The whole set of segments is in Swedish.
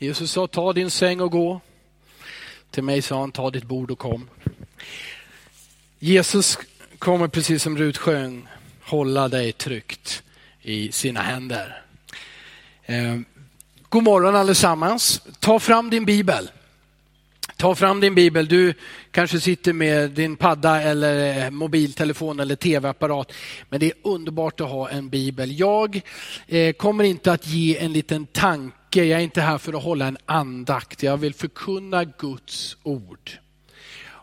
Jesus sa, ta din säng och gå. Till mig sa han, ta ditt bord och kom. Jesus kommer precis som Rut sjöng, hålla dig tryggt i sina händer. Eh, god morgon allesammans. Ta fram din bibel. Ta fram din bibel. Du kanske sitter med din padda eller eh, mobiltelefon eller tv-apparat. Men det är underbart att ha en bibel. Jag eh, kommer inte att ge en liten tanke. Jag är inte här för att hålla en andakt. Jag vill förkunna Guds ord.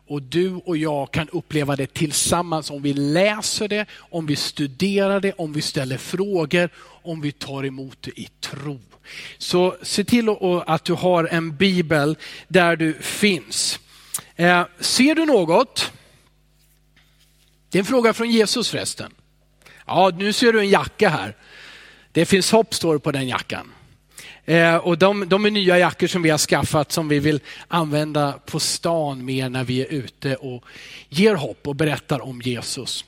Och du och jag kan uppleva det tillsammans om vi läser det, om vi studerar det, om vi ställer frågor, om vi tar emot det i tro. Så se till att du har en bibel där du finns. Eh, ser du något? Det är en fråga från Jesus förresten. Ja, nu ser du en jacka här. Det finns hopp står det på den jackan. Eh, och de, de är nya jackor som vi har skaffat som vi vill använda på stan mer när vi är ute och ger hopp och berättar om Jesus.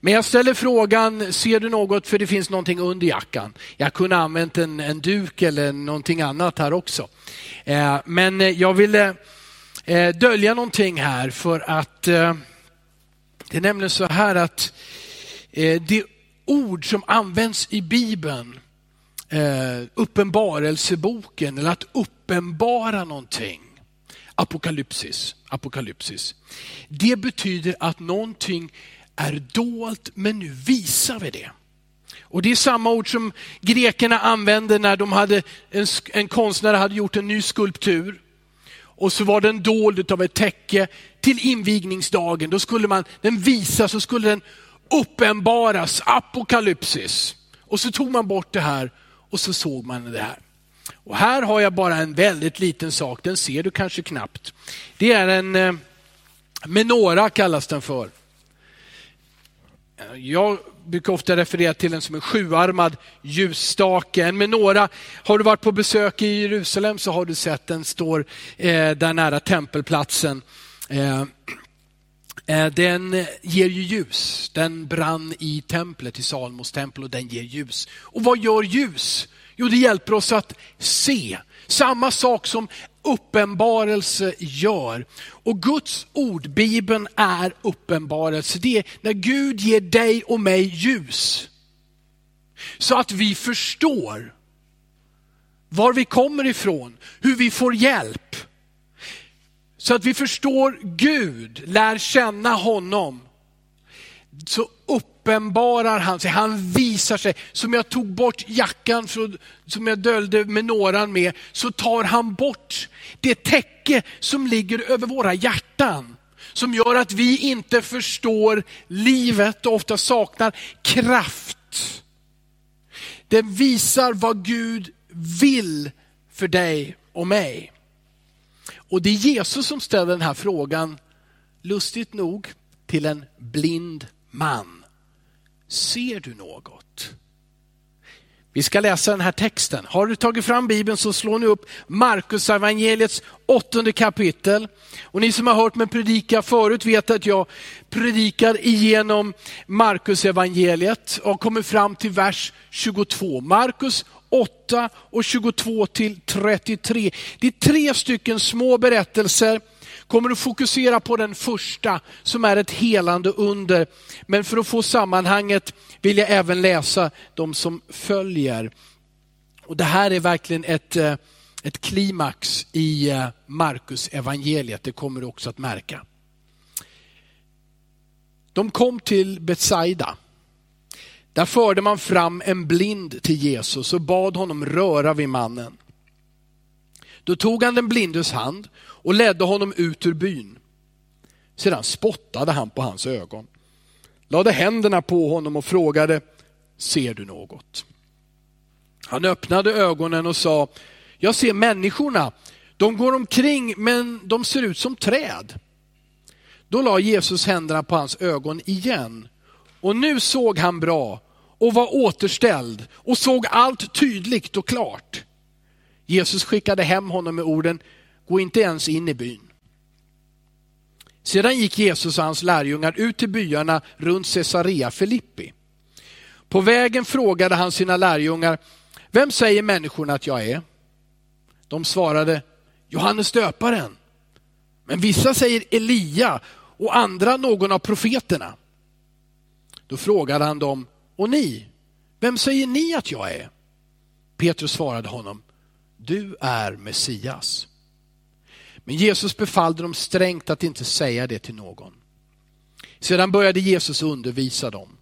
Men jag ställer frågan, ser du något för det finns någonting under jackan? Jag kunde ha använt en, en duk eller någonting annat här också. Eh, men jag ville eh, dölja någonting här för att eh, det är nämligen så här att eh, det ord som används i Bibeln eh, uppenbarelseboken eller att uppenbara någonting. Apokalypsis, apokalypsis. Det betyder att någonting är dolt men nu visar vi det. Och Det är samma ord som grekerna använde när de hade, en, en konstnär hade gjort en ny skulptur. Och så var den dold av ett täcke till invigningsdagen. Då skulle man, den visas och skulle den uppenbaras, apokalypsis. Och så tog man bort det här och så såg man det här. Och här har jag bara en väldigt liten sak, den ser du kanske knappt. Det är en eh, menora kallas den för. Jag brukar ofta referera till den som en sjuarmad ljusstake. En några, har du varit på besök i Jerusalem så har du sett den står eh, där nära tempelplatsen. Eh, eh, den ger ju ljus. Den brann i templet, i Salmos tempel och den ger ljus. Och vad gör ljus? Jo, det hjälper oss att se. Samma sak som uppenbarelse gör. Och Guds ord, Bibeln, är uppenbarelse. Det är när Gud ger dig och mig ljus. Så att vi förstår var vi kommer ifrån, hur vi får hjälp. Så att vi förstår Gud, lär känna honom. Så uppenbarar han sig, han visar sig. Som jag tog bort jackan som jag döljde menoran med, så tar han bort det täcke som ligger över våra hjärtan. Som gör att vi inte förstår livet och ofta saknar kraft. Den visar vad Gud vill för dig och mig. Och det är Jesus som ställer den här frågan, lustigt nog, till en blind man. Ser du något? Vi ska läsa den här texten. Har du tagit fram Bibeln så slår ni upp Markus evangeliets åttonde kapitel. Och ni som har hört mig predika förut vet att jag predikar igenom Markus evangeliet och kommer fram till vers 22. Markus 8 och 22 till 33. Det är tre stycken små berättelser kommer att fokusera på den första som är ett helande under. Men för att få sammanhanget vill jag även läsa de som följer. Och Det här är verkligen ett, eh, ett klimax i eh, Markus evangeliet. det kommer du också att märka. De kom till Betsaida. Där förde man fram en blind till Jesus och bad honom röra vid mannen. Då tog han den blindes hand och ledde honom ut ur byn. Sedan spottade han på hans ögon, lade händerna på honom och frågade, ser du något? Han öppnade ögonen och sa, jag ser människorna, De går omkring men de ser ut som träd. Då la Jesus händerna på hans ögon igen och nu såg han bra och var återställd och såg allt tydligt och klart. Jesus skickade hem honom med orden, gå inte ens in i byn. Sedan gick Jesus och hans lärjungar ut till byarna runt Caesarea Filippi. På vägen frågade han sina lärjungar, vem säger människorna att jag är? De svarade, Johannes döparen. Men vissa säger Elia och andra någon av profeterna. Då frågade han dem, och ni, vem säger ni att jag är? Petrus svarade honom, du är Messias. Men Jesus befallde dem strängt att inte säga det till någon. Sedan började Jesus undervisa dem.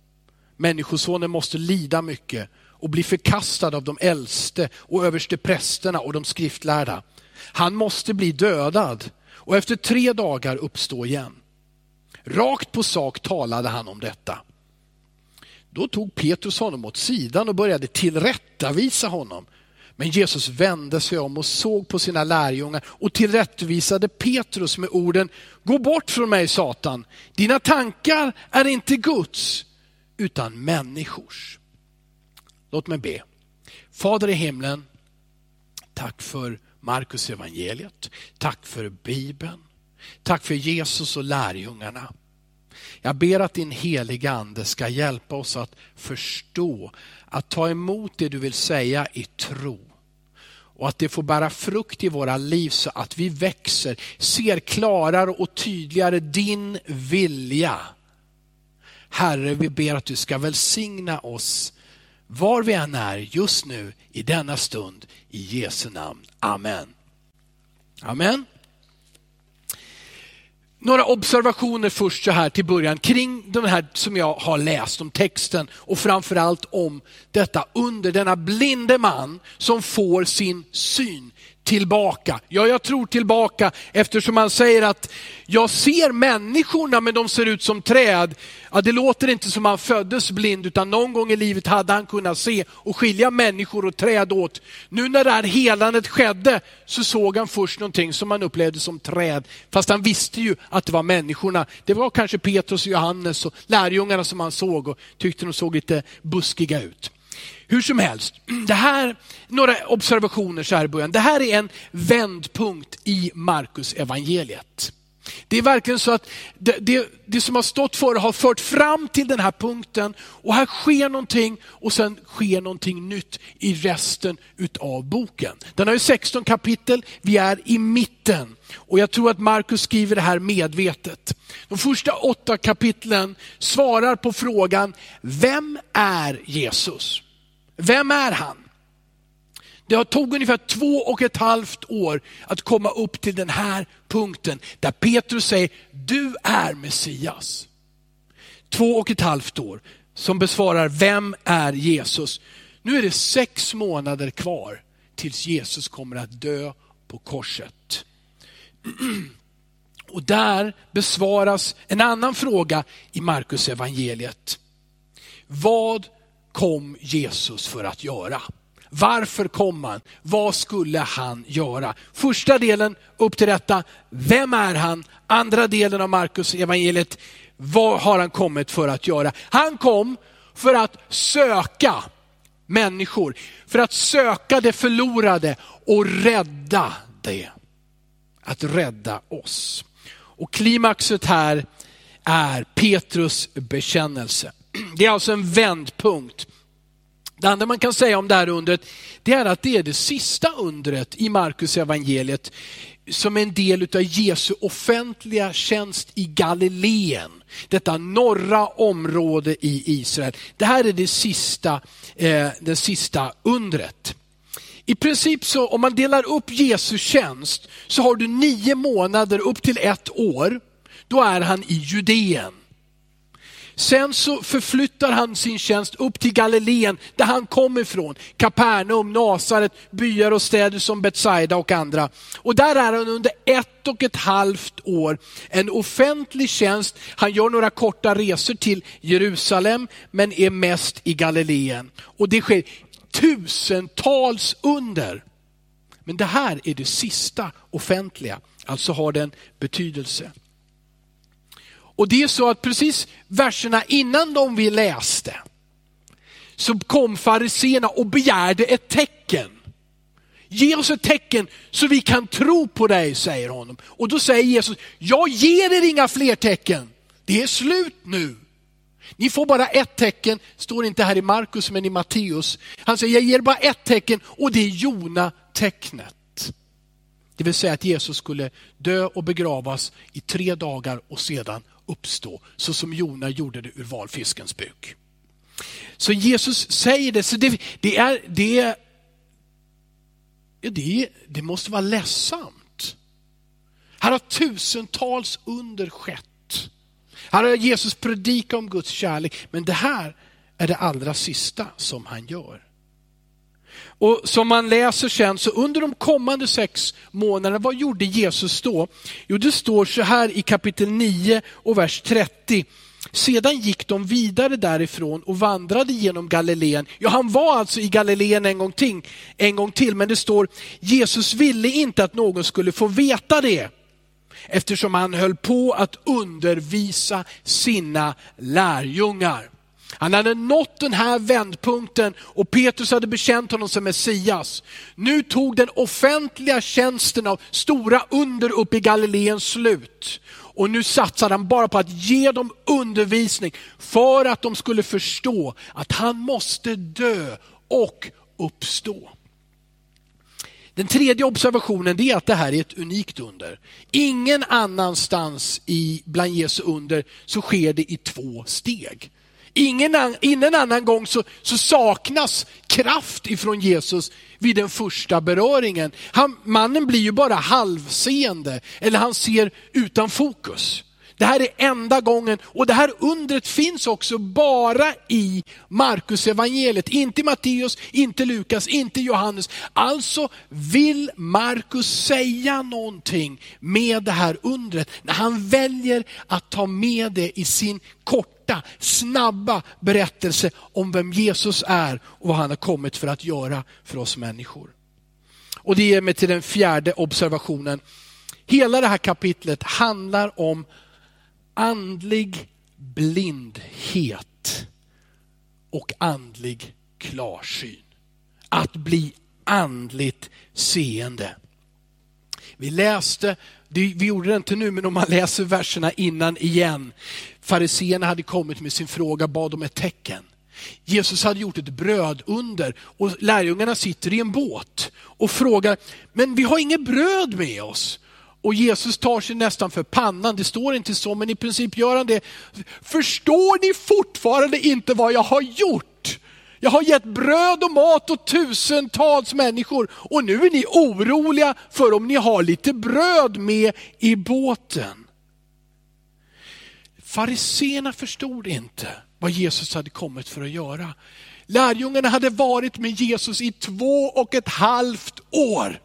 Människosonen måste lida mycket och bli förkastad av de äldste och överste prästerna och de skriftlärda. Han måste bli dödad och efter tre dagar uppstå igen. Rakt på sak talade han om detta. Då tog Petrus honom åt sidan och började tillrättavisa honom. Men Jesus vände sig om och såg på sina lärjungar och tillrättvisade Petrus med orden, gå bort från mig Satan, dina tankar är inte Guds utan människors. Låt mig be. Fader i himlen, tack för Markus evangeliet, tack för Bibeln, tack för Jesus och lärjungarna. Jag ber att din heliga ande ska hjälpa oss att förstå, att ta emot det du vill säga i tro. Och att det får bära frukt i våra liv så att vi växer, ser klarare och tydligare din vilja. Herre, vi ber att du ska välsigna oss var vi än är just nu i denna stund. I Jesu namn. Amen. Amen. Några observationer först så här till början kring de här som jag har läst om texten och framförallt om detta under, denna blinde man som får sin syn tillbaka. Ja, jag tror tillbaka eftersom han säger att jag ser människorna men de ser ut som träd. Ja, det låter inte som han föddes blind utan någon gång i livet hade han kunnat se och skilja människor och träd åt. Nu när det här helandet skedde så såg han först någonting som han upplevde som träd. Fast han visste ju att det var människorna. Det var kanske Petrus och Johannes och lärjungarna som han såg och tyckte de såg lite buskiga ut. Hur som helst, det här, några observationer så här i början. Det här är en vändpunkt i Markus evangeliet. Det är verkligen så att det, det, det, som har stått före har fört fram till den här punkten och här sker någonting och sen sker någonting nytt i resten utav boken. Den har ju 16 kapitel, vi är i mitten och jag tror att Markus skriver det här medvetet. De första åtta kapitlen svarar på frågan, vem är Jesus? Vem är han? Det tog ungefär två och ett halvt år att komma upp till den här punkten där Petrus säger, du är Messias. Två och ett halvt år som besvarar, vem är Jesus? Nu är det sex månader kvar tills Jesus kommer att dö på korset. Och där besvaras en annan fråga i Markus evangeliet. Vad kom Jesus för att göra? Varför kom han? Vad skulle han göra? Första delen upp till detta, vem är han? Andra delen av Markus evangeliet, vad har han kommit för att göra? Han kom för att söka människor, för att söka det förlorade och rädda det. Att rädda oss. Och klimaxet här är Petrus bekännelse. Det är alltså en vändpunkt. Det andra man kan säga om det här undret, det är att det är det sista undret i Markus evangeliet som en del av Jesu offentliga tjänst i Galileen. Detta norra område i Israel. Det här är det sista, eh, det sista undret. I princip så om man delar upp Jesu tjänst så har du nio månader upp till ett år. Då är han i Judeen. Sen så förflyttar han sin tjänst upp till Galileen där han kom ifrån. Kapernaum, Nasaret, byar och städer som Betsaida och andra. Och där är han under ett och ett halvt år. En offentlig tjänst. Han gör några korta resor till Jerusalem men är mest i Galileen. Och det sker tusentals under. Men det här är det sista offentliga, alltså har den betydelse. Och det är så att precis verserna innan de vi läste, så kom fariséerna och begärde ett tecken. Ge oss ett tecken så vi kan tro på dig, säger honom. Och då säger Jesus, jag ger er inga fler tecken. Det är slut nu. Ni får bara ett tecken, står inte här i Markus men i Matteus. Han säger, jag ger bara ett tecken och det är Jona-tecknet. Det vill säga att Jesus skulle dö och begravas i tre dagar och sedan uppstå, så som Jona gjorde det ur valfiskens buk. Så Jesus säger det, så det, det är, det, det, det måste vara ledsamt. Här har tusentals under skett. Här har Jesus predikat om Guds kärlek, men det här är det allra sista som han gör. Och som man läser sen, så under de kommande sex månaderna, vad gjorde Jesus då? Jo, det står så här i kapitel 9 och vers 30. Sedan gick de vidare därifrån och vandrade genom Galileen. Ja, han var alltså i Galileen en gång, till, en gång till, men det står Jesus ville inte att någon skulle få veta det eftersom han höll på att undervisa sina lärjungar. Han hade nått den här vändpunkten och Petrus hade bekänt honom som Messias. Nu tog den offentliga tjänsten av stora under upp i Galileen slut. Och nu satsade han bara på att ge dem undervisning för att de skulle förstå att han måste dö och uppstå. Den tredje observationen är att det här är ett unikt under. Ingen annanstans i, bland Jesu under så sker det i två steg. Ingen, ingen annan gång så, så saknas kraft ifrån Jesus vid den första beröringen. Han, mannen blir ju bara halvseende, eller han ser utan fokus. Det här är enda gången och det här undret finns också bara i Markus evangeliet, inte i Matteus, inte Lukas, inte Johannes. Alltså vill Markus säga någonting med det här undret när han väljer att ta med det i sin korta, snabba berättelse om vem Jesus är och vad han har kommit för att göra för oss människor. Och det ger mig till den fjärde observationen. Hela det här kapitlet handlar om andlig blindhet och andlig klarsyn. Att bli andligt seende. Vi läste, vi gjorde det inte nu, men om man läser verserna innan igen. Fariséerna hade kommit med sin fråga, bad om ett tecken. Jesus hade gjort ett bröd under och lärjungarna sitter i en båt och frågar, men vi har inget bröd med oss. Och Jesus tar sig nästan för pannan, det står inte så, men i princip gör han det. Förstår ni fortfarande inte vad jag har gjort? Jag har gett bröd och mat åt tusentals människor och nu är ni oroliga för om ni har lite bröd med i båten. Fariséerna förstod inte vad Jesus hade kommit för att göra. Lärjungarna hade varit med Jesus i två och ett halvt år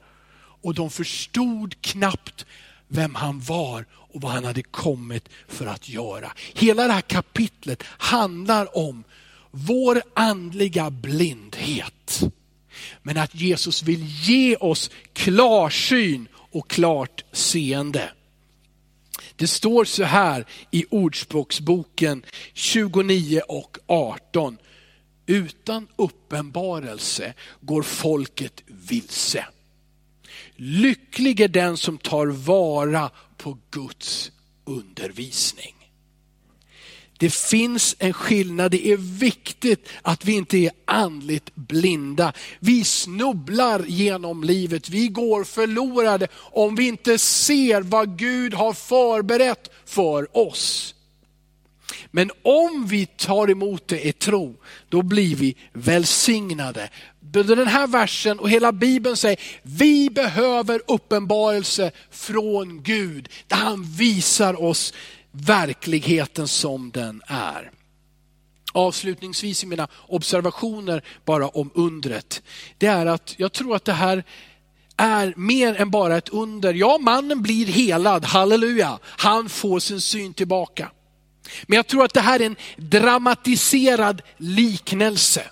och de förstod knappt vem han var och vad han hade kommit för att göra. Hela det här kapitlet handlar om vår andliga blindhet. Men att Jesus vill ge oss klarsyn och klart seende. Det står så här i Ordspråksboken 29 och 18. Utan uppenbarelse går folket vilse. Lycklig är den som tar vara på Guds undervisning. Det finns en skillnad, det är viktigt att vi inte är andligt blinda. Vi snubblar genom livet, vi går förlorade om vi inte ser vad Gud har förberett för oss. Men om vi tar emot det i tro, då blir vi välsignade. Den här versen och hela Bibeln säger, vi behöver uppenbarelse från Gud, där han visar oss verkligheten som den är. Avslutningsvis i mina observationer bara om undret, det är att jag tror att det här är mer än bara ett under. Ja, mannen blir helad, halleluja, han får sin syn tillbaka. Men jag tror att det här är en dramatiserad liknelse.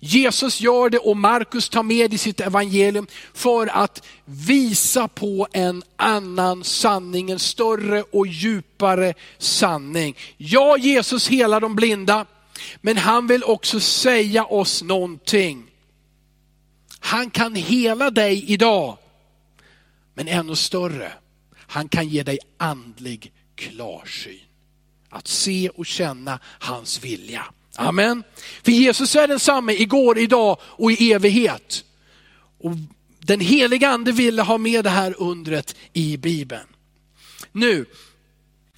Jesus gör det och Markus tar med i sitt evangelium för att visa på en annan sanning, en större och djupare sanning. Ja, Jesus helar de blinda, men han vill också säga oss någonting. Han kan hela dig idag, men ännu större. Han kan ge dig andlig klarsyn. Att se och känna hans vilja. Amen. För Jesus är densamme igår, idag och i evighet. Och den heliga ande ville ha med det här undret i Bibeln. Nu,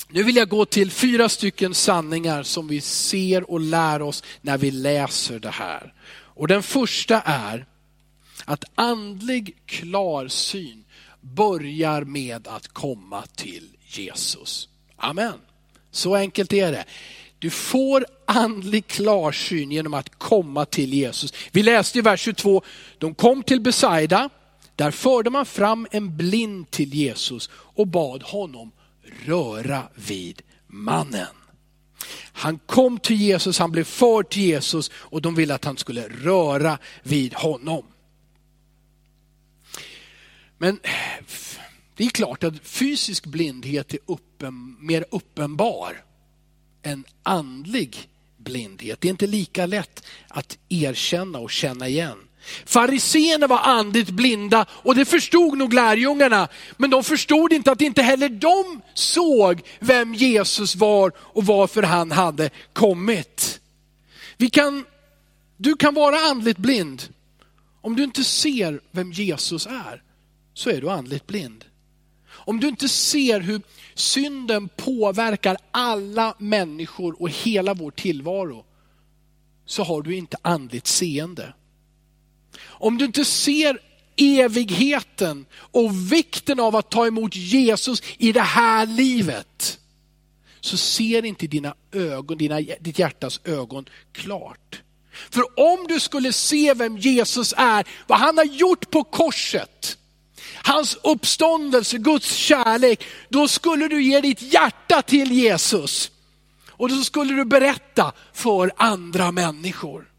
nu vill jag gå till fyra stycken sanningar som vi ser och lär oss när vi läser det här. Och den första är att andlig klarsyn börjar med att komma till Jesus. Amen. Så enkelt är det. Du får andlig klarsyn genom att komma till Jesus. Vi läste i vers 22, de kom till Besaida, där förde man fram en blind till Jesus och bad honom röra vid mannen. Han kom till Jesus, han blev förd till Jesus och de ville att han skulle röra vid honom. Men det är klart att fysisk blindhet är uppen, mer uppenbar en andlig blindhet. Det är inte lika lätt att erkänna och känna igen. Fariséerna var andligt blinda och det förstod nog lärjungarna. Men de förstod inte att inte heller de såg vem Jesus var och varför han hade kommit. Vi kan, du kan vara andligt blind. Om du inte ser vem Jesus är, så är du andligt blind. Om du inte ser hur synden påverkar alla människor och hela vår tillvaro, så har du inte andligt seende. Om du inte ser evigheten och vikten av att ta emot Jesus i det här livet, så ser inte dina ögon, dina, ditt hjärtas ögon klart. För om du skulle se vem Jesus är, vad han har gjort på korset, hans uppståndelse, Guds kärlek, då skulle du ge ditt hjärta till Jesus. Och då skulle du berätta för andra människor.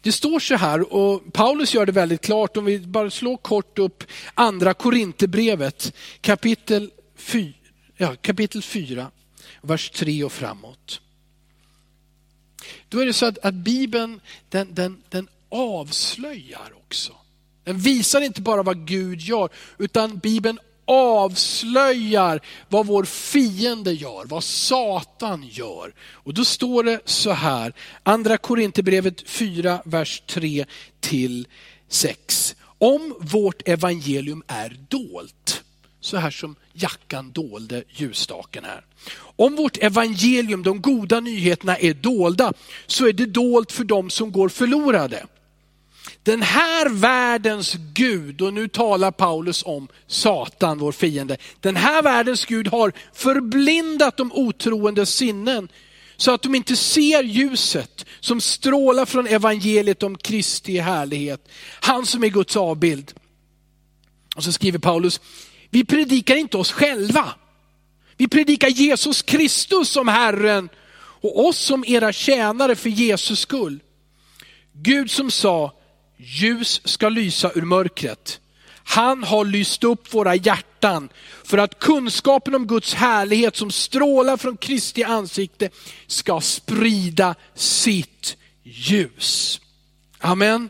Det står så här, och Paulus gör det väldigt klart, om vi bara slår kort upp andra Korinthierbrevet, kapitel 4, ja, kapitel 4, vers 3 och framåt. Då är det så att, att Bibeln, den, den, den avslöjar också. Den visar inte bara vad Gud gör, utan Bibeln avslöjar vad vår fiende gör, vad Satan gör. Och då står det så här, andra Korinthierbrevet 4, vers 3 till 6. Om vårt evangelium är dolt, så här som jackan dolde ljusstaken här. Om vårt evangelium, de goda nyheterna är dolda, så är det dolt för dem som går förlorade. Den här världens Gud, och nu talar Paulus om Satan, vår fiende. Den här världens Gud har förblindat de otroende sinnen så att de inte ser ljuset som strålar från evangeliet om Kristi härlighet. Han som är Guds avbild. Och så skriver Paulus, vi predikar inte oss själva. Vi predikar Jesus Kristus som Herren och oss som era tjänare för Jesus skull. Gud som sa, ljus ska lysa ur mörkret. Han har lyst upp våra hjärtan för att kunskapen om Guds härlighet som strålar från Kristi ansikte ska sprida sitt ljus. Amen.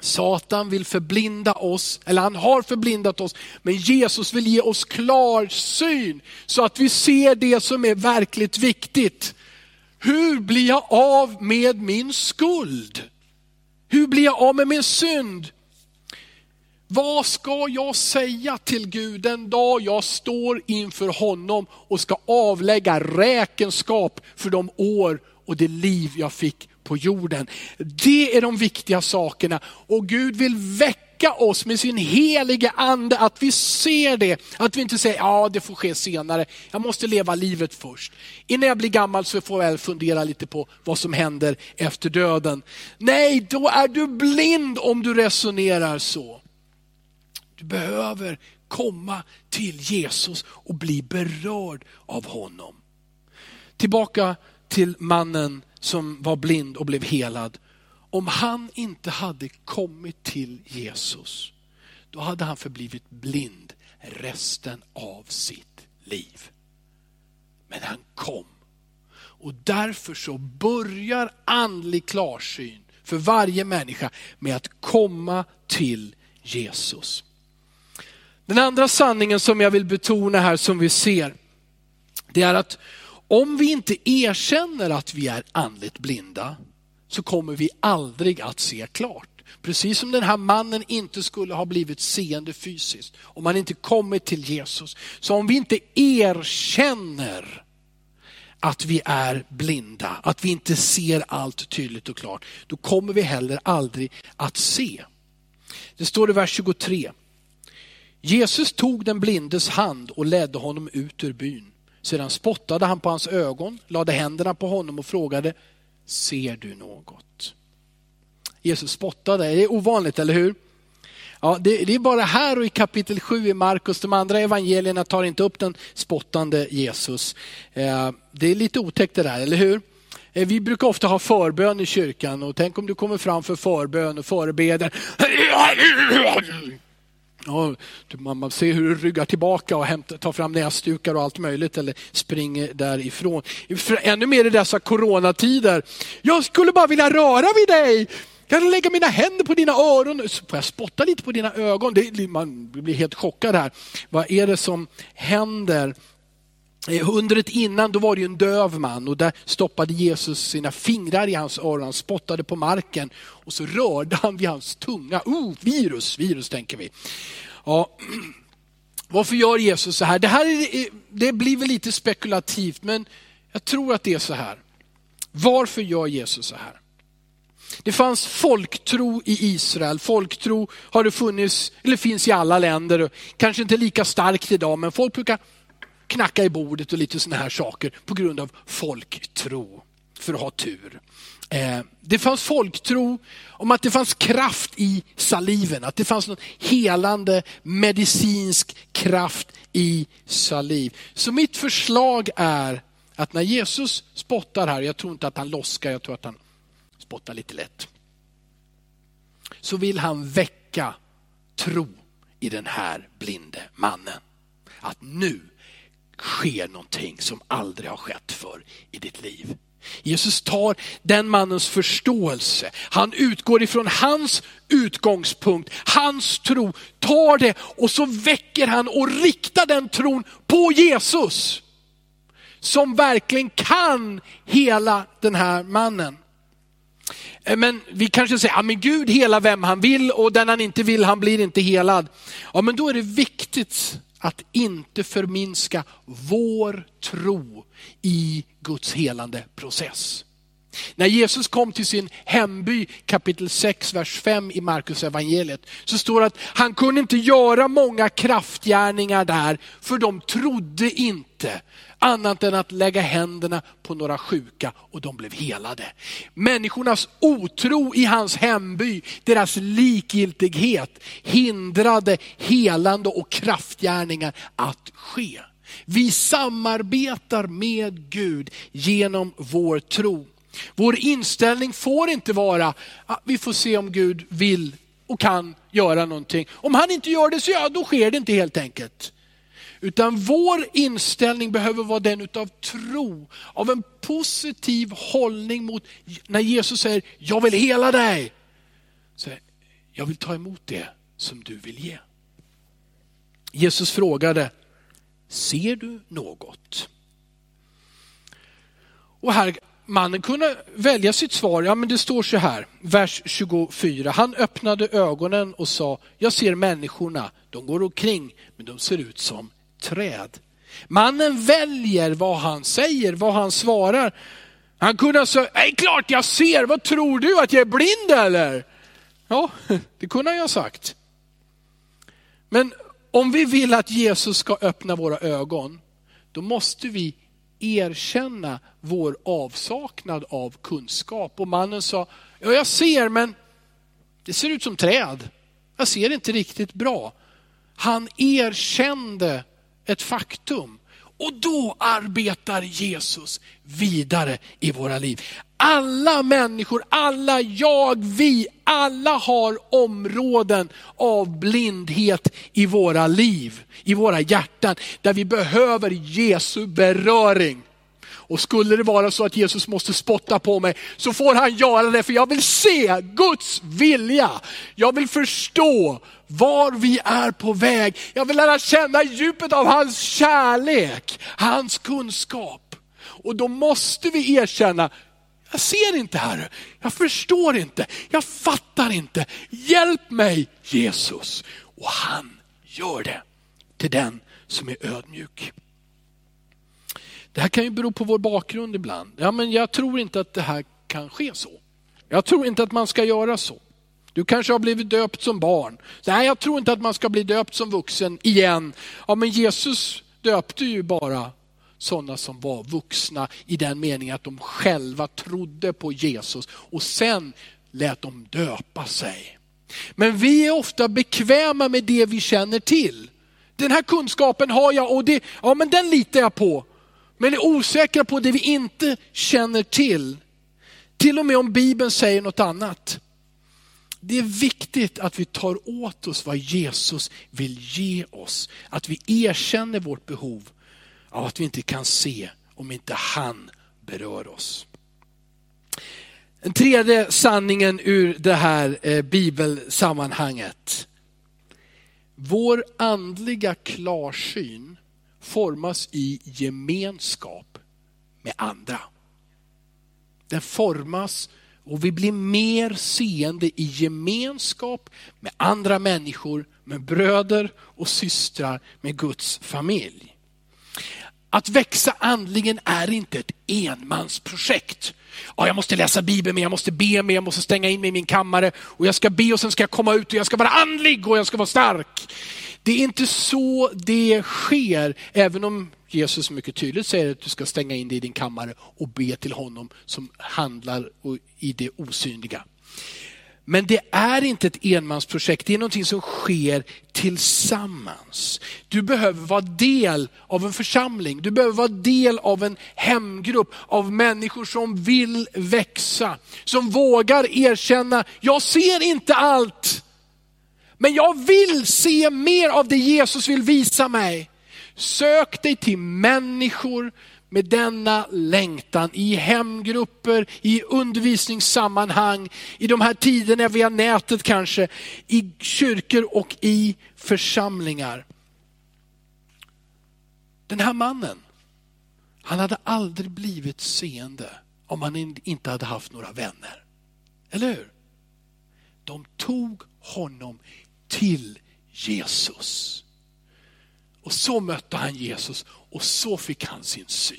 Satan vill förblinda oss, eller han har förblindat oss, men Jesus vill ge oss klar syn så att vi ser det som är verkligt viktigt. Hur blir jag av med min skuld? Hur blir jag av med min synd? Vad ska jag säga till Gud den dag jag står inför honom och ska avlägga räkenskap för de år och det liv jag fick på jorden. Det är de viktiga sakerna och Gud vill väcka oss med sin helige ande, att vi ser det. Att vi inte säger, ja det får ske senare, jag måste leva livet först. Innan jag blir gammal så får jag väl fundera lite på vad som händer efter döden. Nej, då är du blind om du resonerar så. Du behöver komma till Jesus och bli berörd av honom. Tillbaka till mannen som var blind och blev helad, om han inte hade kommit till Jesus, då hade han förblivit blind resten av sitt liv. Men han kom. Och därför så börjar andlig klarsyn för varje människa med att komma till Jesus. Den andra sanningen som jag vill betona här som vi ser, det är att om vi inte erkänner att vi är andligt blinda så kommer vi aldrig att se klart. Precis som den här mannen inte skulle ha blivit seende fysiskt om han inte kommit till Jesus. Så om vi inte erkänner att vi är blinda, att vi inte ser allt tydligt och klart, då kommer vi heller aldrig att se. Det står i vers 23. Jesus tog den blindes hand och ledde honom ut ur byn. Sedan spottade han på hans ögon, lade händerna på honom och frågade, ser du något? Jesus spottade, det är ovanligt, eller hur? Ja, det, det, är bara här och i kapitel 7 i Markus, de andra evangelierna tar inte upp den spottande Jesus. Eh, det är lite otäckt det där, eller hur? Eh, vi brukar ofta ha förbön i kyrkan och tänk om du kommer fram för förbön och förebeder. Ja, man ser hur du ryggar tillbaka och hämtar, tar fram näsdukar och allt möjligt eller springer därifrån. Ännu mer i dessa coronatider. Jag skulle bara vilja röra vid dig. Kan jag lägga mina händer på dina öron? Så får jag spotta lite på dina ögon? Det, man blir helt chockad här. Vad är det som händer? Eh, hundret Undret innan då var det en döv man och där stoppade Jesus sina fingrar i hans öron, han spottade på marken och så rörde han vid hans tunga. Oh, virus, virus tänker vi. Ja. Varför gör Jesus så här? Det här är, eh, det blir väl lite spekulativt men jag tror att det är så här. Varför gör Jesus så här? Det fanns folktro i Israel. Folktro har det funnits, eller finns i alla länder. Kanske inte lika starkt idag, men folk brukar knacka i bordet och lite sådana här saker på grund av folktro, för att ha tur. Eh, det fanns folktro om att det fanns kraft i saliven, att det fanns någon helande medicinsk kraft i saliv. Så mitt förslag är att när Jesus spottar här, jag tror inte att han loskar, jag tror att han spottar lite lätt. Så vill han väcka tro i den här blinde mannen. Att nu sker någonting som aldrig har skett för i ditt liv. Jesus tar den mannens förståelse, han utgår ifrån hans utgångspunkt, hans tro, tar det och så väcker han och riktar den tron på Jesus. Som verkligen kan hela den här mannen. Eh, men vi kanske säger, ja men Gud hela vem han vill och den han inte vill, han blir inte helad. Ja men då är det viktigt att inte förminska vår tro i Guds helande process. När Jesus kom till sin hemby kapitel 6, vers 5 i Markus evangeliet så står det att han kunde inte göra många kraftgärningar där för de trodde inte annat än att lägga händerna på några sjuka och de blev helade. Människornas otro i hans hemby, deras likgiltighet hindrade helande och kraftgärningar att ske. Vi samarbetar med Gud genom vår tro. Vår inställning får inte vara att vi får se om Gud vill och kan göra någonting. Om han inte gör det så ja, då sker det inte helt enkelt. Utan vår inställning behöver vara den utav tro, av en positiv hållning mot, när Jesus säger, jag vill hela dig. Så jag vill ta emot det som du vill ge. Jesus frågade, ser du något? Och här mannen kunde välja sitt svar. Ja, men det står så här, vers 24. Han öppnade ögonen och sa, jag ser människorna, de går omkring, men de ser ut som träd. Mannen väljer vad han säger, vad han svarar. Han kunde ha sagt, är klart jag ser, vad tror du, att jag är blind eller? Ja, det kunde han ju ha sagt. Men om vi vill att Jesus ska öppna våra ögon, då måste vi erkänna vår avsaknad av kunskap. Och mannen sa, ja jag ser men det ser ut som träd. Jag ser inte riktigt bra. Han erkände ett faktum. Och då arbetar Jesus vidare i våra liv. Alla människor, alla jag, vi, alla har områden av blindhet i våra liv, i våra hjärtan, där vi behöver Jesu beröring. Och skulle det vara så att Jesus måste spotta på mig så får han göra det för jag vill se Guds vilja. Jag vill förstå var vi är på väg. Jag vill lära känna djupet av hans kärlek, hans kunskap. Och då måste vi erkänna, jag ser inte Herre, jag förstår inte, jag fattar inte. Hjälp mig Jesus. Och han gör det till den som är ödmjuk. Det här kan ju bero på vår bakgrund ibland. Ja, men jag tror inte att det här kan ske så. Jag tror inte att man ska göra så. Du kanske har blivit döpt som barn. Nej, jag tror inte att man ska bli döpt som vuxen igen. Ja, men Jesus döpte ju bara sådana som var vuxna i den meningen att de själva trodde på Jesus och sen lät de döpa sig. Men vi är ofta bekväma med det vi känner till. Den här kunskapen har jag och det, ja, men den litar jag på men är osäkra på det vi inte känner till. Till och med om Bibeln säger något annat. Det är viktigt att vi tar åt oss vad Jesus vill ge oss. Att vi erkänner vårt behov av att vi inte kan se om inte han berör oss. Den tredje sanningen ur det här eh, bibelsammanhanget. Vår andliga klarsyn formas i gemenskap med andra. Den formas och vi blir mer seende i gemenskap med andra människor, med bröder och systrar, med Guds familj. Att växa andligen är inte ett enmansprojekt. Ja, jag måste läsa Bibeln, men jag måste be mig, jag måste stänga in mig i min kammare och jag ska be och sen ska jag komma ut och jag ska vara andlig och jag ska vara stark. Det är inte så det sker, även om Jesus mycket tydligt säger att du ska stänga in dig i din kammare och be till honom som handlar i det osynliga. Men det är inte ett enmansprojekt, det är någonting som sker tillsammans. Du behöver vara del av en församling, du behöver vara del av en hemgrupp av människor som vill växa, som vågar erkänna, jag ser inte allt. Men jag vill se mer av det Jesus vill visa mig. Sök dig till människor med denna längtan i hemgrupper, i undervisningssammanhang, i de här tiderna via nätet kanske, i kyrkor och i församlingar. Den här mannen, han hade aldrig blivit seende om han inte hade haft några vänner. Eller hur? De tog honom till Jesus. Och så mötte han Jesus och så fick han sin syn.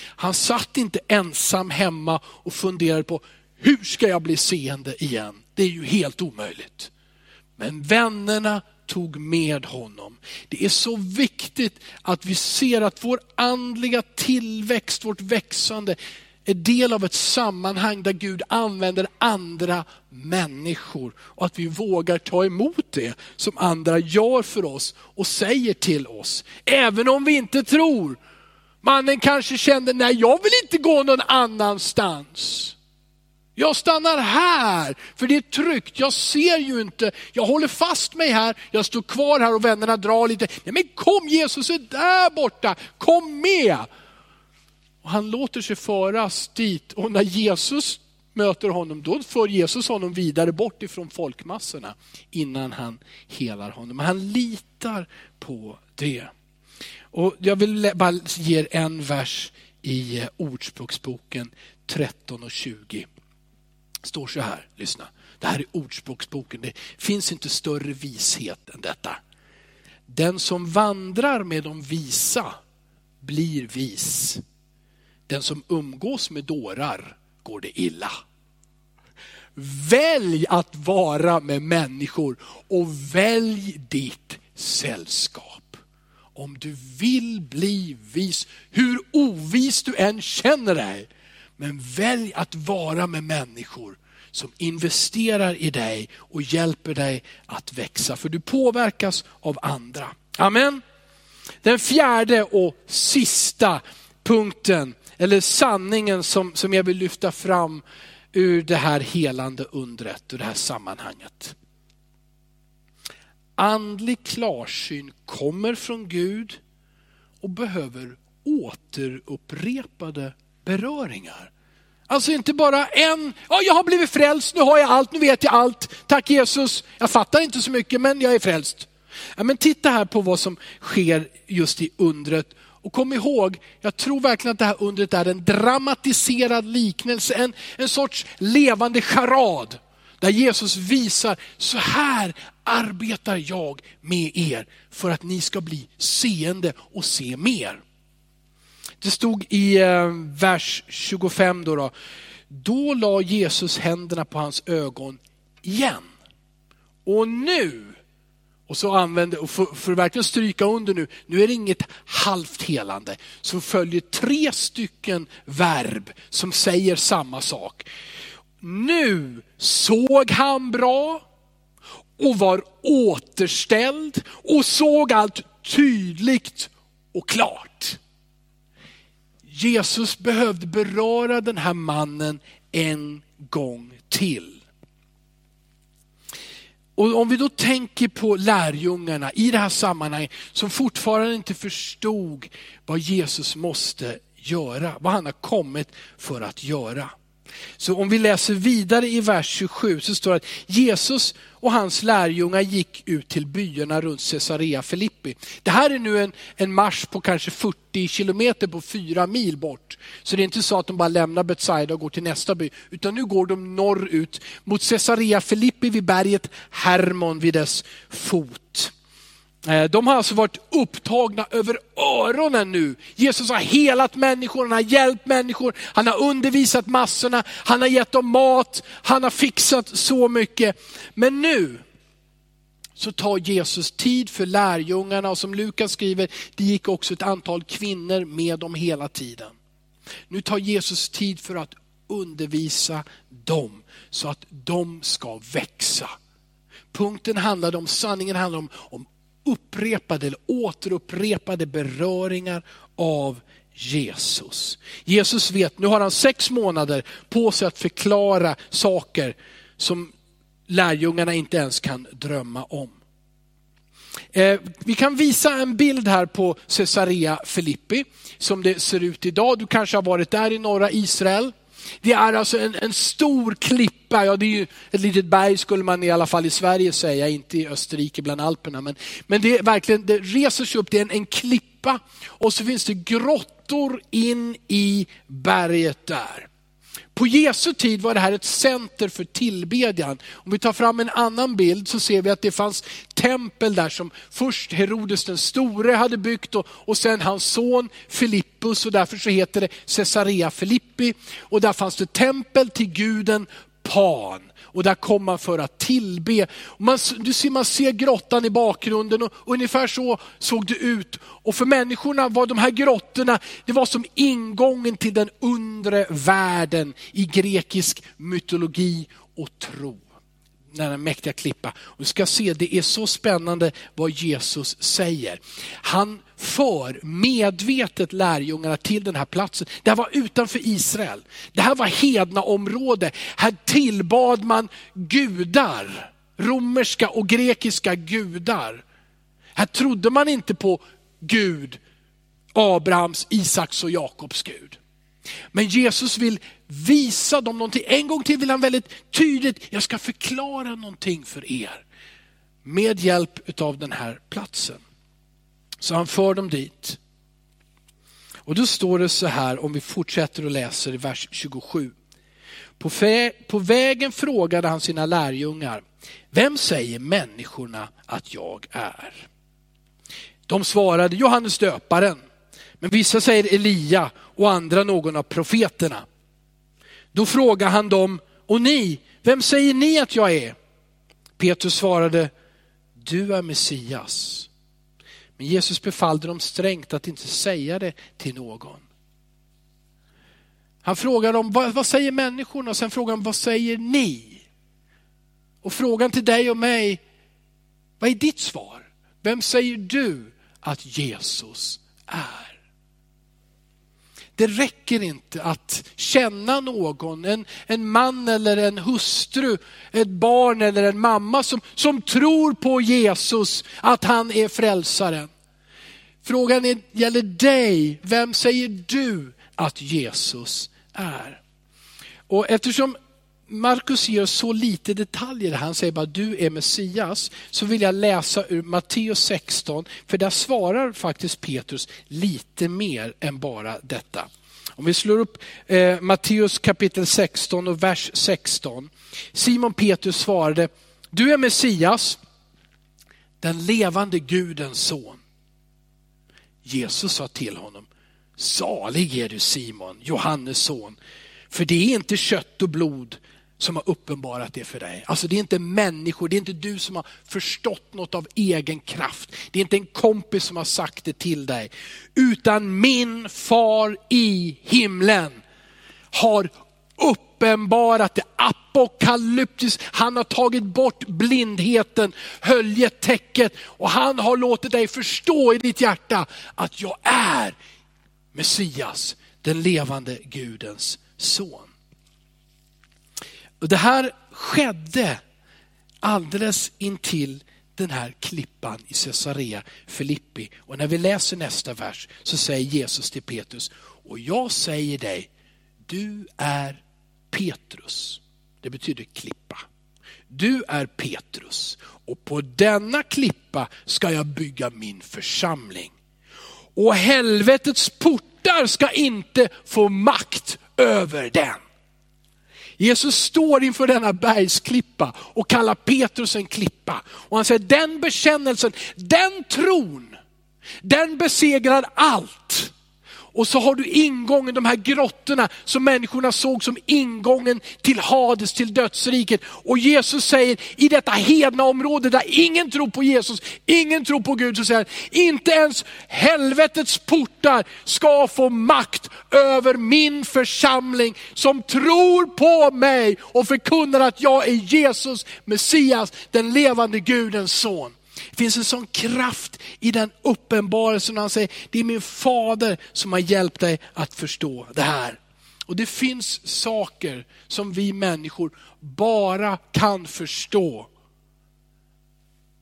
Han satt inte ensam hemma och funderade på hur ska jag bli seende igen? Det är ju helt omöjligt. Men vännerna tog med honom. Det är så viktigt att vi ser att vår andliga tillväxt, vårt växande, är del av ett sammanhang där Gud använder andra människor och att vi vågar ta emot det som andra gör för oss och säger till oss. Även om vi inte tror. Mannen kanske kände, nej jag vill inte gå någon annanstans. Jag stannar här, för det är tryggt. Jag ser ju inte, jag håller fast mig här, jag står kvar här och vännerna drar lite. Nej men kom Jesus är där borta, kom med. Och han låter sig föras dit och när Jesus möter honom, då för Jesus honom vidare bort ifrån folkmassorna innan han helar honom. Han litar på det. Och jag vill bara ge er en vers i eh, Ordspråksboken 13 och 20. Det står så här, lyssna. Det här är Ordspråksboken, det finns inte större vishet än detta. Den som vandrar med de visa blir vis. Den som umgås med dårar går det illa. Välj att vara med människor och välj ditt sällskap. Om du vill bli vis, hur ovis du än känner dig, men välj att vara med människor som investerar i dig och hjälper dig att växa. För du påverkas av andra. Amen. Den fjärde och sista punkten, eller sanningen som, som jag vill lyfta fram ur det här helande undret, och det här sammanhanget. Andlig klarsyn kommer från Gud och behöver återupprepade beröringar. Alltså inte bara en, ja jag har blivit frälst, nu har jag allt, nu vet jag allt. Tack Jesus, jag fattar inte så mycket men jag är frälst. Ja, men titta här på vad som sker just i undret. Och kom ihåg, jag tror verkligen att det här undret är en dramatiserad liknelse, en, en sorts levande charad. Där Jesus visar, så här arbetar jag med er för att ni ska bli seende och se mer. Det stod i eh, vers 25 då, då. Då la Jesus händerna på hans ögon igen. Och nu, och så använder, och för, för att verkligen stryka under nu, nu är det inget halvt helande, så följer tre stycken verb som säger samma sak. Nu såg han bra och var återställd och såg allt tydligt och klart. Jesus behövde beröra den här mannen en gång till. Och om vi då tänker på lärjungarna i det här sammanhanget som fortfarande inte förstod vad Jesus måste göra, vad han har kommit för att göra. Så om vi läser vidare i vers 27 så står det att Jesus och hans lärjungar gick ut till byarna runt Caesarea Filippi. Det här är nu en, en marsch på kanske 40 kilometer på fyra mil bort. Så det är inte så att de bara lämnar Betsaida och går till nästa by, utan nu går de norrut mot Caesarea Filippi vid berget Hermon vid dess fot. Eh, de har alltså varit upptagna över öronen nu. Jesus har helat människor, han har hjälpt människor, han har undervisat massorna, han har gett dem mat, han har fixat så mycket. Men nu så tar Jesus tid för lärjungarna och som Lukas skriver, det gick också ett antal kvinnor med dem hela tiden. Nu tar Jesus tid för att undervisa dem så att de ska växa. Punkten handlade om, sanningen handlar om, om upprepade eller återupprepade beröringar av Jesus. Jesus vet, nu har han sex månader på sig att förklara saker som lärjungarna inte ens kan drömma om. Eh, vi kan visa en bild här på Caesarea Filippi som det ser ut idag. Du kanske har varit där i norra Israel. Det är alltså en, en stor klippa, ja det är ju ett litet berg skulle man i alla fall i Sverige säga, inte i Österrike bland Alperna. Men, men det är verkligen, det reser sig upp, det är en, en klippa och så finns det grottor in i berget där. På Jesu tid var det här ett center för tillbedjan. Om vi tar fram en annan bild så ser vi att det fanns tempel där som först Herodes den store hade byggt och, och sen hans son Filippus och därför så heter det Caesarea Filippi. Och där fanns det tempel till guden Pan. Och där kom man för att tillbe. Man, du ser, man ser grottan i bakgrunden och ungefär så såg det ut. Och för människorna var de här grottorna, det var som ingången till den undre världen i grekisk mytologi och tro denna mäktiga klippa. Och du ska se, det är så spännande vad Jesus säger. Han för medvetet lärjungarna till den här platsen. Det här var utanför Israel. Det här var hedna område. Här tillbad man gudar, romerska och grekiska gudar. Här trodde man inte på Gud, Abrahams, Isaks och Jakobs Gud. Men Jesus vill visa dem någonting. En gång till vill han väldigt tydligt, jag ska förklara någonting för er. Med hjälp av den här platsen. Så han för dem dit. Och då står det så här, om vi fortsätter och läser i vers 27. På, på vägen frågade han sina lärjungar, vem säger människorna att jag är? De svarade Johannes döparen, men vissa säger Elia och andra någon av profeterna. Då frågar han dem, och ni, vem säger ni att jag är? Petrus svarade, du är Messias. Men Jesus befallde dem strängt att inte säga det till någon. Han frågar dem, vad, vad säger människorna? Och sen frågar han, vad säger ni? Och frågan till dig och mig, vad är ditt svar? Vem säger du att Jesus är. Det räcker inte att känna någon, en, en man eller en hustru, ett barn eller en mamma som, som tror på Jesus, att han är frälsaren. Frågan är, gäller dig, vem säger du att Jesus är? Och eftersom Markus ger så lite detaljer, han säger bara du är Messias, så vill jag läsa ur Matteus 16, för där svarar faktiskt Petrus lite mer än bara detta. Om vi slår upp eh, Matteus kapitel 16 och vers 16. Simon Petrus svarade, du är Messias, den levande Gudens son. Jesus sa till honom, salig är du Simon, Johannes son, för det är inte kött och blod som har uppenbarat det för dig. Alltså det är inte människor, det är inte du som har förstått något av egen kraft. Det är inte en kompis som har sagt det till dig. Utan min far i himlen har uppenbarat det apokalyptiskt. Han har tagit bort blindheten, höljet täcket och han har låtit dig förstå i ditt hjärta att jag är Messias, den levande Gudens son. Och det här skedde alldeles intill den här klippan i Caesarea Filippi. Och när vi läser nästa vers så säger Jesus till Petrus, och jag säger dig, du är Petrus. Det betyder klippa. Du är Petrus och på denna klippa ska jag bygga min församling. Och helvetets portar ska inte få makt över den. Jesus står inför denna bergsklippa och kallar Petrus en klippa. Och han säger den bekännelsen, den tron, den besegrar allt. Och så har du ingången, de här grottorna som människorna såg som ingången till Hades, till dödsriket. Och Jesus säger i detta hedna område där ingen tror på Jesus, ingen tror på Gud, så säger han, inte ens helvetets portar ska få makt över min församling som tror på mig och förkunnar att jag är Jesus, Messias, den levande Gudens son. Det finns en sån kraft i den uppenbarelsen när han säger, det är min fader som har hjälpt dig att förstå det här. Och det finns saker som vi människor bara kan förstå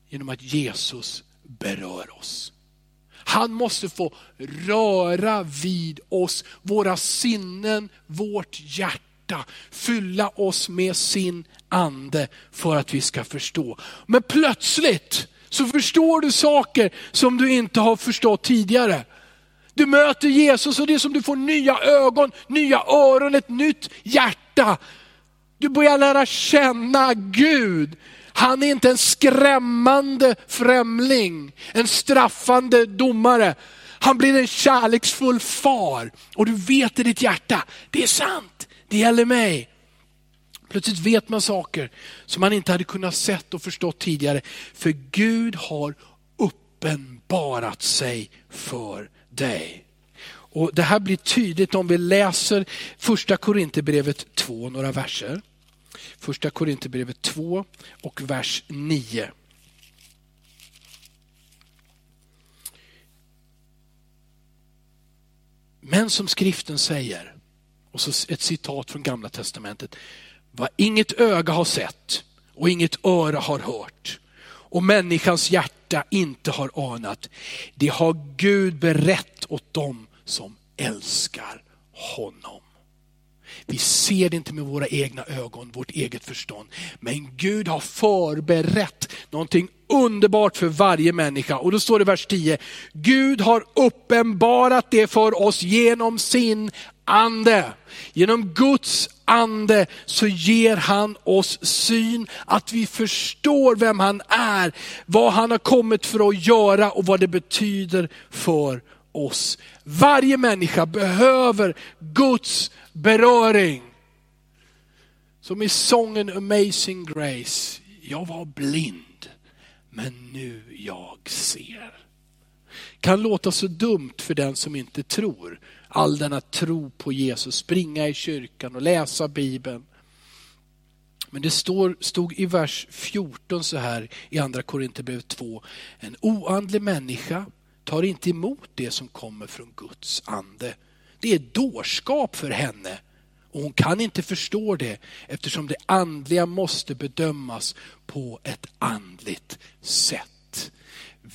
genom att Jesus berör oss. Han måste få röra vid oss, våra sinnen, vårt hjärta, fylla oss med sin ande för att vi ska förstå. Men plötsligt så förstår du saker som du inte har förstått tidigare. Du möter Jesus och det är som du får nya ögon, nya öron, ett nytt hjärta. Du börjar lära känna Gud. Han är inte en skrämmande främling, en straffande domare. Han blir en kärleksfull far och du vet i ditt hjärta, det är sant, det gäller mig. Plötsligt vet man saker som man inte hade kunnat sett och förstått tidigare. För Gud har uppenbarat sig för dig. Och Det här blir tydligt om vi läser första Korinthierbrevet 2, några verser. Första Korinthierbrevet 2 och vers 9. Men som skriften säger, och så ett citat från gamla testamentet, vad inget öga har sett och inget öra har hört och människans hjärta inte har anat. Det har Gud berett åt dem som älskar honom. Vi ser det inte med våra egna ögon, vårt eget förstånd. Men Gud har förberett någonting underbart för varje människa. Och då står det i vers 10, Gud har uppenbarat det för oss genom sin ande. Genom Guds ande så ger han oss syn, att vi förstår vem han är, vad han har kommit för att göra och vad det betyder för oss. Varje människa behöver Guds beröring. Som i sången Amazing Grace, jag var blind men nu jag ser. Kan låta så dumt för den som inte tror. All denna tro på Jesus, springa i kyrkan och läsa Bibeln. Men det står, stod i vers 14 så här i andra Korinthierbrevet 2. En oandlig människa tar inte emot det som kommer från Guds ande. Det är dårskap för henne och hon kan inte förstå det eftersom det andliga måste bedömas på ett andligt sätt.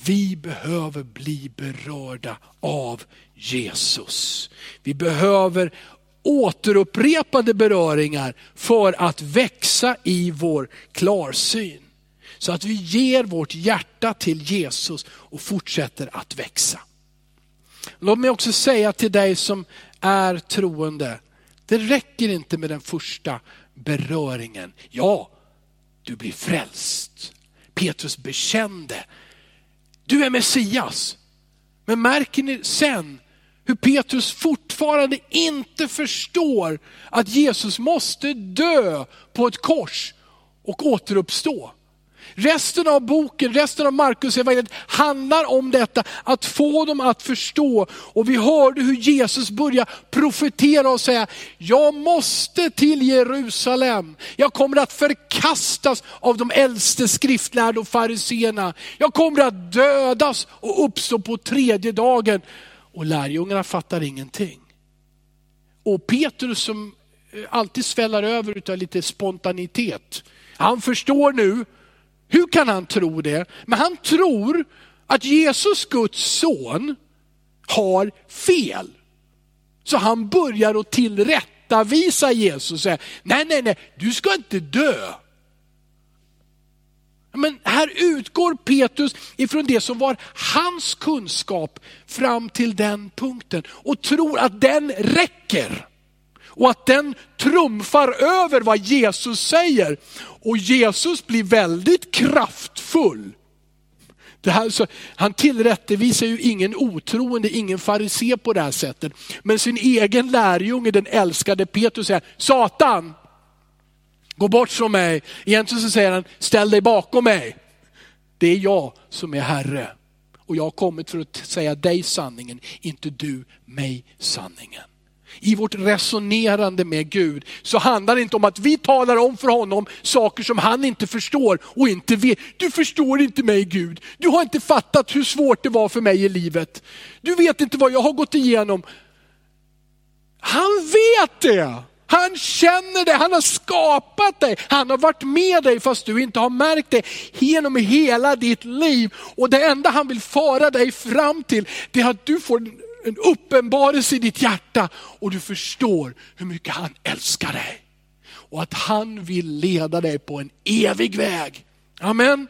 Vi behöver bli berörda av Jesus. Vi behöver återupprepade beröringar för att växa i vår klarsyn. Så att vi ger vårt hjärta till Jesus och fortsätter att växa. Låt mig också säga till dig som är troende, det räcker inte med den första beröringen. Ja, du blir frälst. Petrus bekände, du är Messias. Men märker ni sen hur Petrus fortfarande inte förstår att Jesus måste dö på ett kors och återuppstå. Resten av boken, resten av Markus evangeliet handlar om detta, att få dem att förstå. Och vi hörde hur Jesus började profetera och säga, jag måste till Jerusalem. Jag kommer att förkastas av de äldste skriftlärda och fariseerna. Jag kommer att dödas och uppstå på tredje dagen. Och lärjungarna fattar ingenting. Och Petrus som eh, alltid sväller över utav lite spontanitet. Han förstår nu hur kan han tro det? Men han tror att Jesus, Guds son, har fel. Så han börjar att tillrättavisa Jesus och säga, nej, nej, nej, du ska inte dö. Men här utgår Petrus ifrån det som var hans kunskap fram till den punkten och tror att den räcker. Och att den trumfar över vad Jesus säger. Och Jesus blir väldigt kraftfull. Det här, så, han tillrättavisar ju ingen otroende, ingen farisé på det här sättet. Men sin egen lärjunge, den älskade Petrus, säger Satan, gå bort från mig. Egentligen så säger han, ställ dig bakom mig. Det är jag som är Herre. Och jag har kommit för att säga dig sanningen, inte du mig sanningen i vårt resonerande med Gud så handlar det inte om att vi talar om för honom saker som han inte förstår och inte vet. Du förstår inte mig Gud. Du har inte fattat hur svårt det var för mig i livet. Du vet inte vad jag har gått igenom. Han vet det. Han känner dig, han har skapat dig, han har varit med dig fast du inte har märkt det genom hela ditt liv. Och det enda han vill föra dig fram till, det är att du får en uppenbarelse i ditt hjärta och du förstår hur mycket han älskar dig. Och att han vill leda dig på en evig väg. Amen.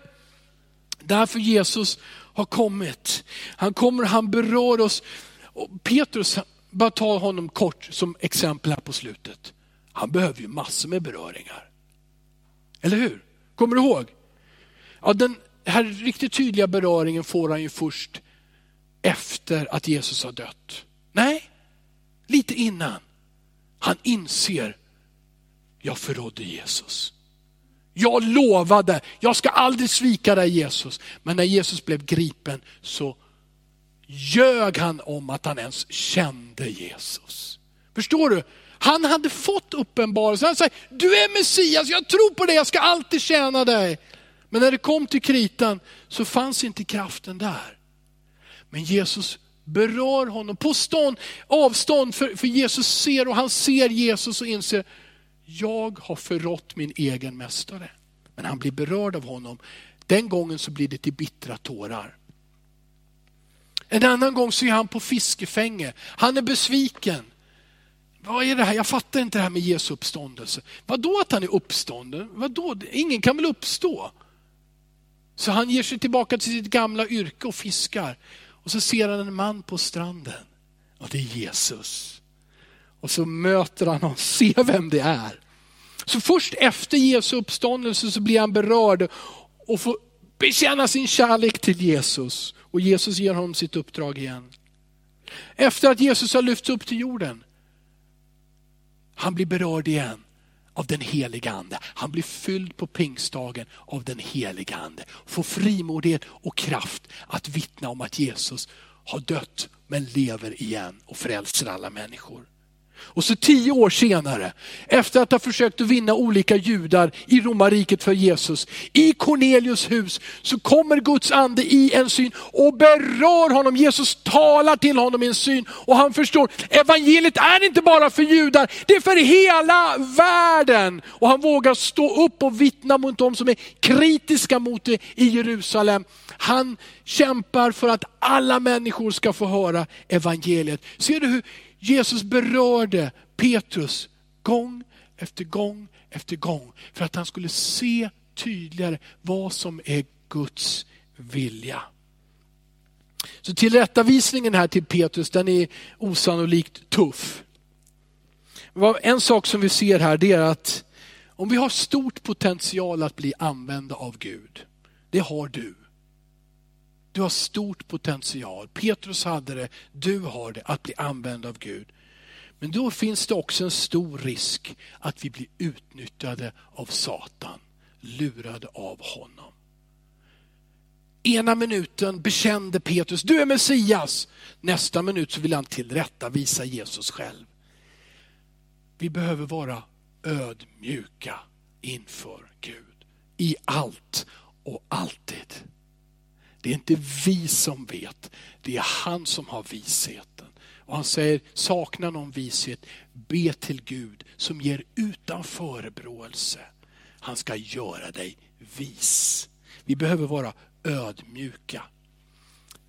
Därför Jesus har kommit. Han kommer, han berör oss. Och Petrus, bara ta honom kort som exempel här på slutet. Han behöver ju massor med beröringar. Eller hur? Kommer du ihåg? Ja, den här riktigt tydliga beröringen får han ju först efter att Jesus har dött. Nej, lite innan. Han inser, jag förrådde Jesus. Jag lovade, jag ska aldrig svika dig Jesus. Men när Jesus blev gripen så ljög han om att han ens kände Jesus. Förstår du? Han hade fått uppenbarelsen. Han säger, du är Messias, jag tror på dig, jag ska alltid tjäna dig. Men när det kom till kritan så fanns inte kraften där. Men Jesus berör honom på stånd, avstånd, för, för Jesus ser och han ser Jesus och inser, jag har förrått min egen mästare. Men han blir berörd av honom. Den gången så blir det till bittra tårar. En annan gång så är han på fiskefänge. Han är besviken. Vad är det här? Jag fattar inte det här med Jesu uppståndelse. Vadå att han är uppstånden? Vadå? Ingen kan väl uppstå? Så han ger sig tillbaka till sitt gamla yrke och fiskar. Och så ser han en man på stranden. Och det är Jesus. Och så möter han honom, ser vem det är. Så först efter Jesu uppståndelse så blir han berörd och får bekänna sin kärlek till Jesus. Och Jesus ger honom sitt uppdrag igen. Efter att Jesus har lyfts upp till jorden, han blir berörd igen av den heliga ande. Han blir fylld på pingstdagen av den heliga ande. Får frimodighet och kraft att vittna om att Jesus har dött men lever igen och frälser alla människor. Och så tio år senare, efter att ha försökt att vinna olika judar i romarriket för Jesus, i Cornelius hus så kommer Guds ande i en syn och berör honom. Jesus talar till honom i en syn och han förstår, evangeliet är inte bara för judar, det är för hela världen. Och han vågar stå upp och vittna mot de som är kritiska mot det i Jerusalem. Han kämpar för att alla människor ska få höra evangeliet. Ser du hur Jesus berörde Petrus gång efter gång efter gång för att han skulle se tydligare vad som är Guds vilja. Så tillrättavisningen här till Petrus den är osannolikt tuff. En sak som vi ser här det är att om vi har stort potential att bli använda av Gud, det har du. Du har stort potential. Petrus hade det, du har det, att bli använd av Gud. Men då finns det också en stor risk att vi blir utnyttjade av Satan, lurade av honom. Ena minuten bekände Petrus, du är Messias. Nästa minut så vill han tillrättavisa Jesus själv. Vi behöver vara ödmjuka inför Gud i allt och alltid. Det är inte vi som vet, det är han som har visheten. Och han säger, saknar någon vishet, be till Gud som ger utan förebråelse. Han ska göra dig vis. Vi behöver vara ödmjuka.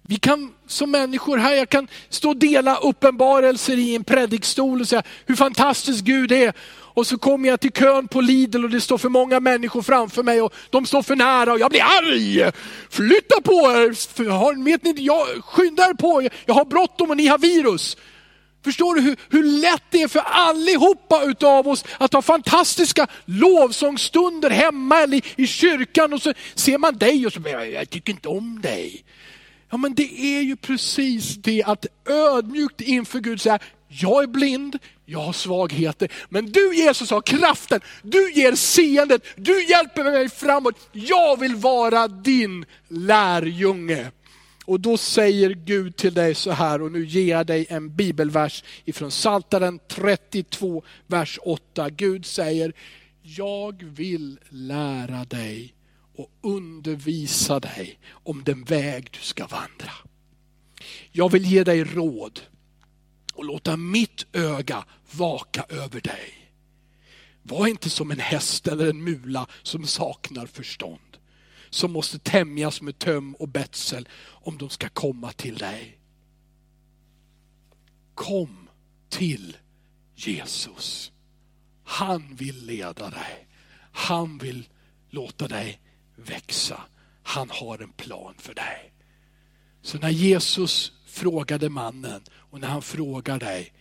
Vi kan som människor här, jag kan stå och dela uppenbarelser i en predikstol och säga hur fantastisk Gud är. Och så kommer jag till kön på Lidl och det står för många människor framför mig och de står för nära och jag blir arg. Flytta på er, vet ni, jag skyndar på, jag har bråttom och ni har virus. Förstår du hur, hur lätt det är för allihopa utav oss att ha fantastiska lovsångsstunder hemma eller i, i kyrkan och så ser man dig och så jag, jag tycker inte om dig. Ja men det är ju precis det att ödmjukt inför Gud säga, jag är blind, jag har svagheter, men du Jesus har kraften, du ger seendet, du hjälper mig framåt. Jag vill vara din lärjunge. Och då säger Gud till dig så här, och nu ger jag dig en bibelvers ifrån Psaltaren 32, vers 8. Gud säger, jag vill lära dig och undervisa dig om den väg du ska vandra. Jag vill ge dig råd och låta mitt öga vaka över dig. Var inte som en häst eller en mula som saknar förstånd, som måste tämjas med töm och betsel om de ska komma till dig. Kom till Jesus. Han vill leda dig. Han vill låta dig växa. Han har en plan för dig. Så när Jesus frågade mannen och när han frågar dig,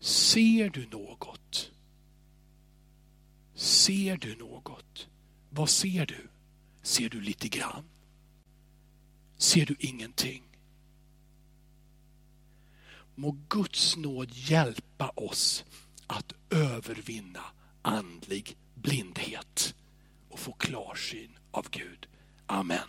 ser du något? Ser du något? Vad ser du? Ser du lite grann? Ser du ingenting? Må Guds nåd hjälpa oss att övervinna andlig blindhet och få klarsyn av Gud. Amen.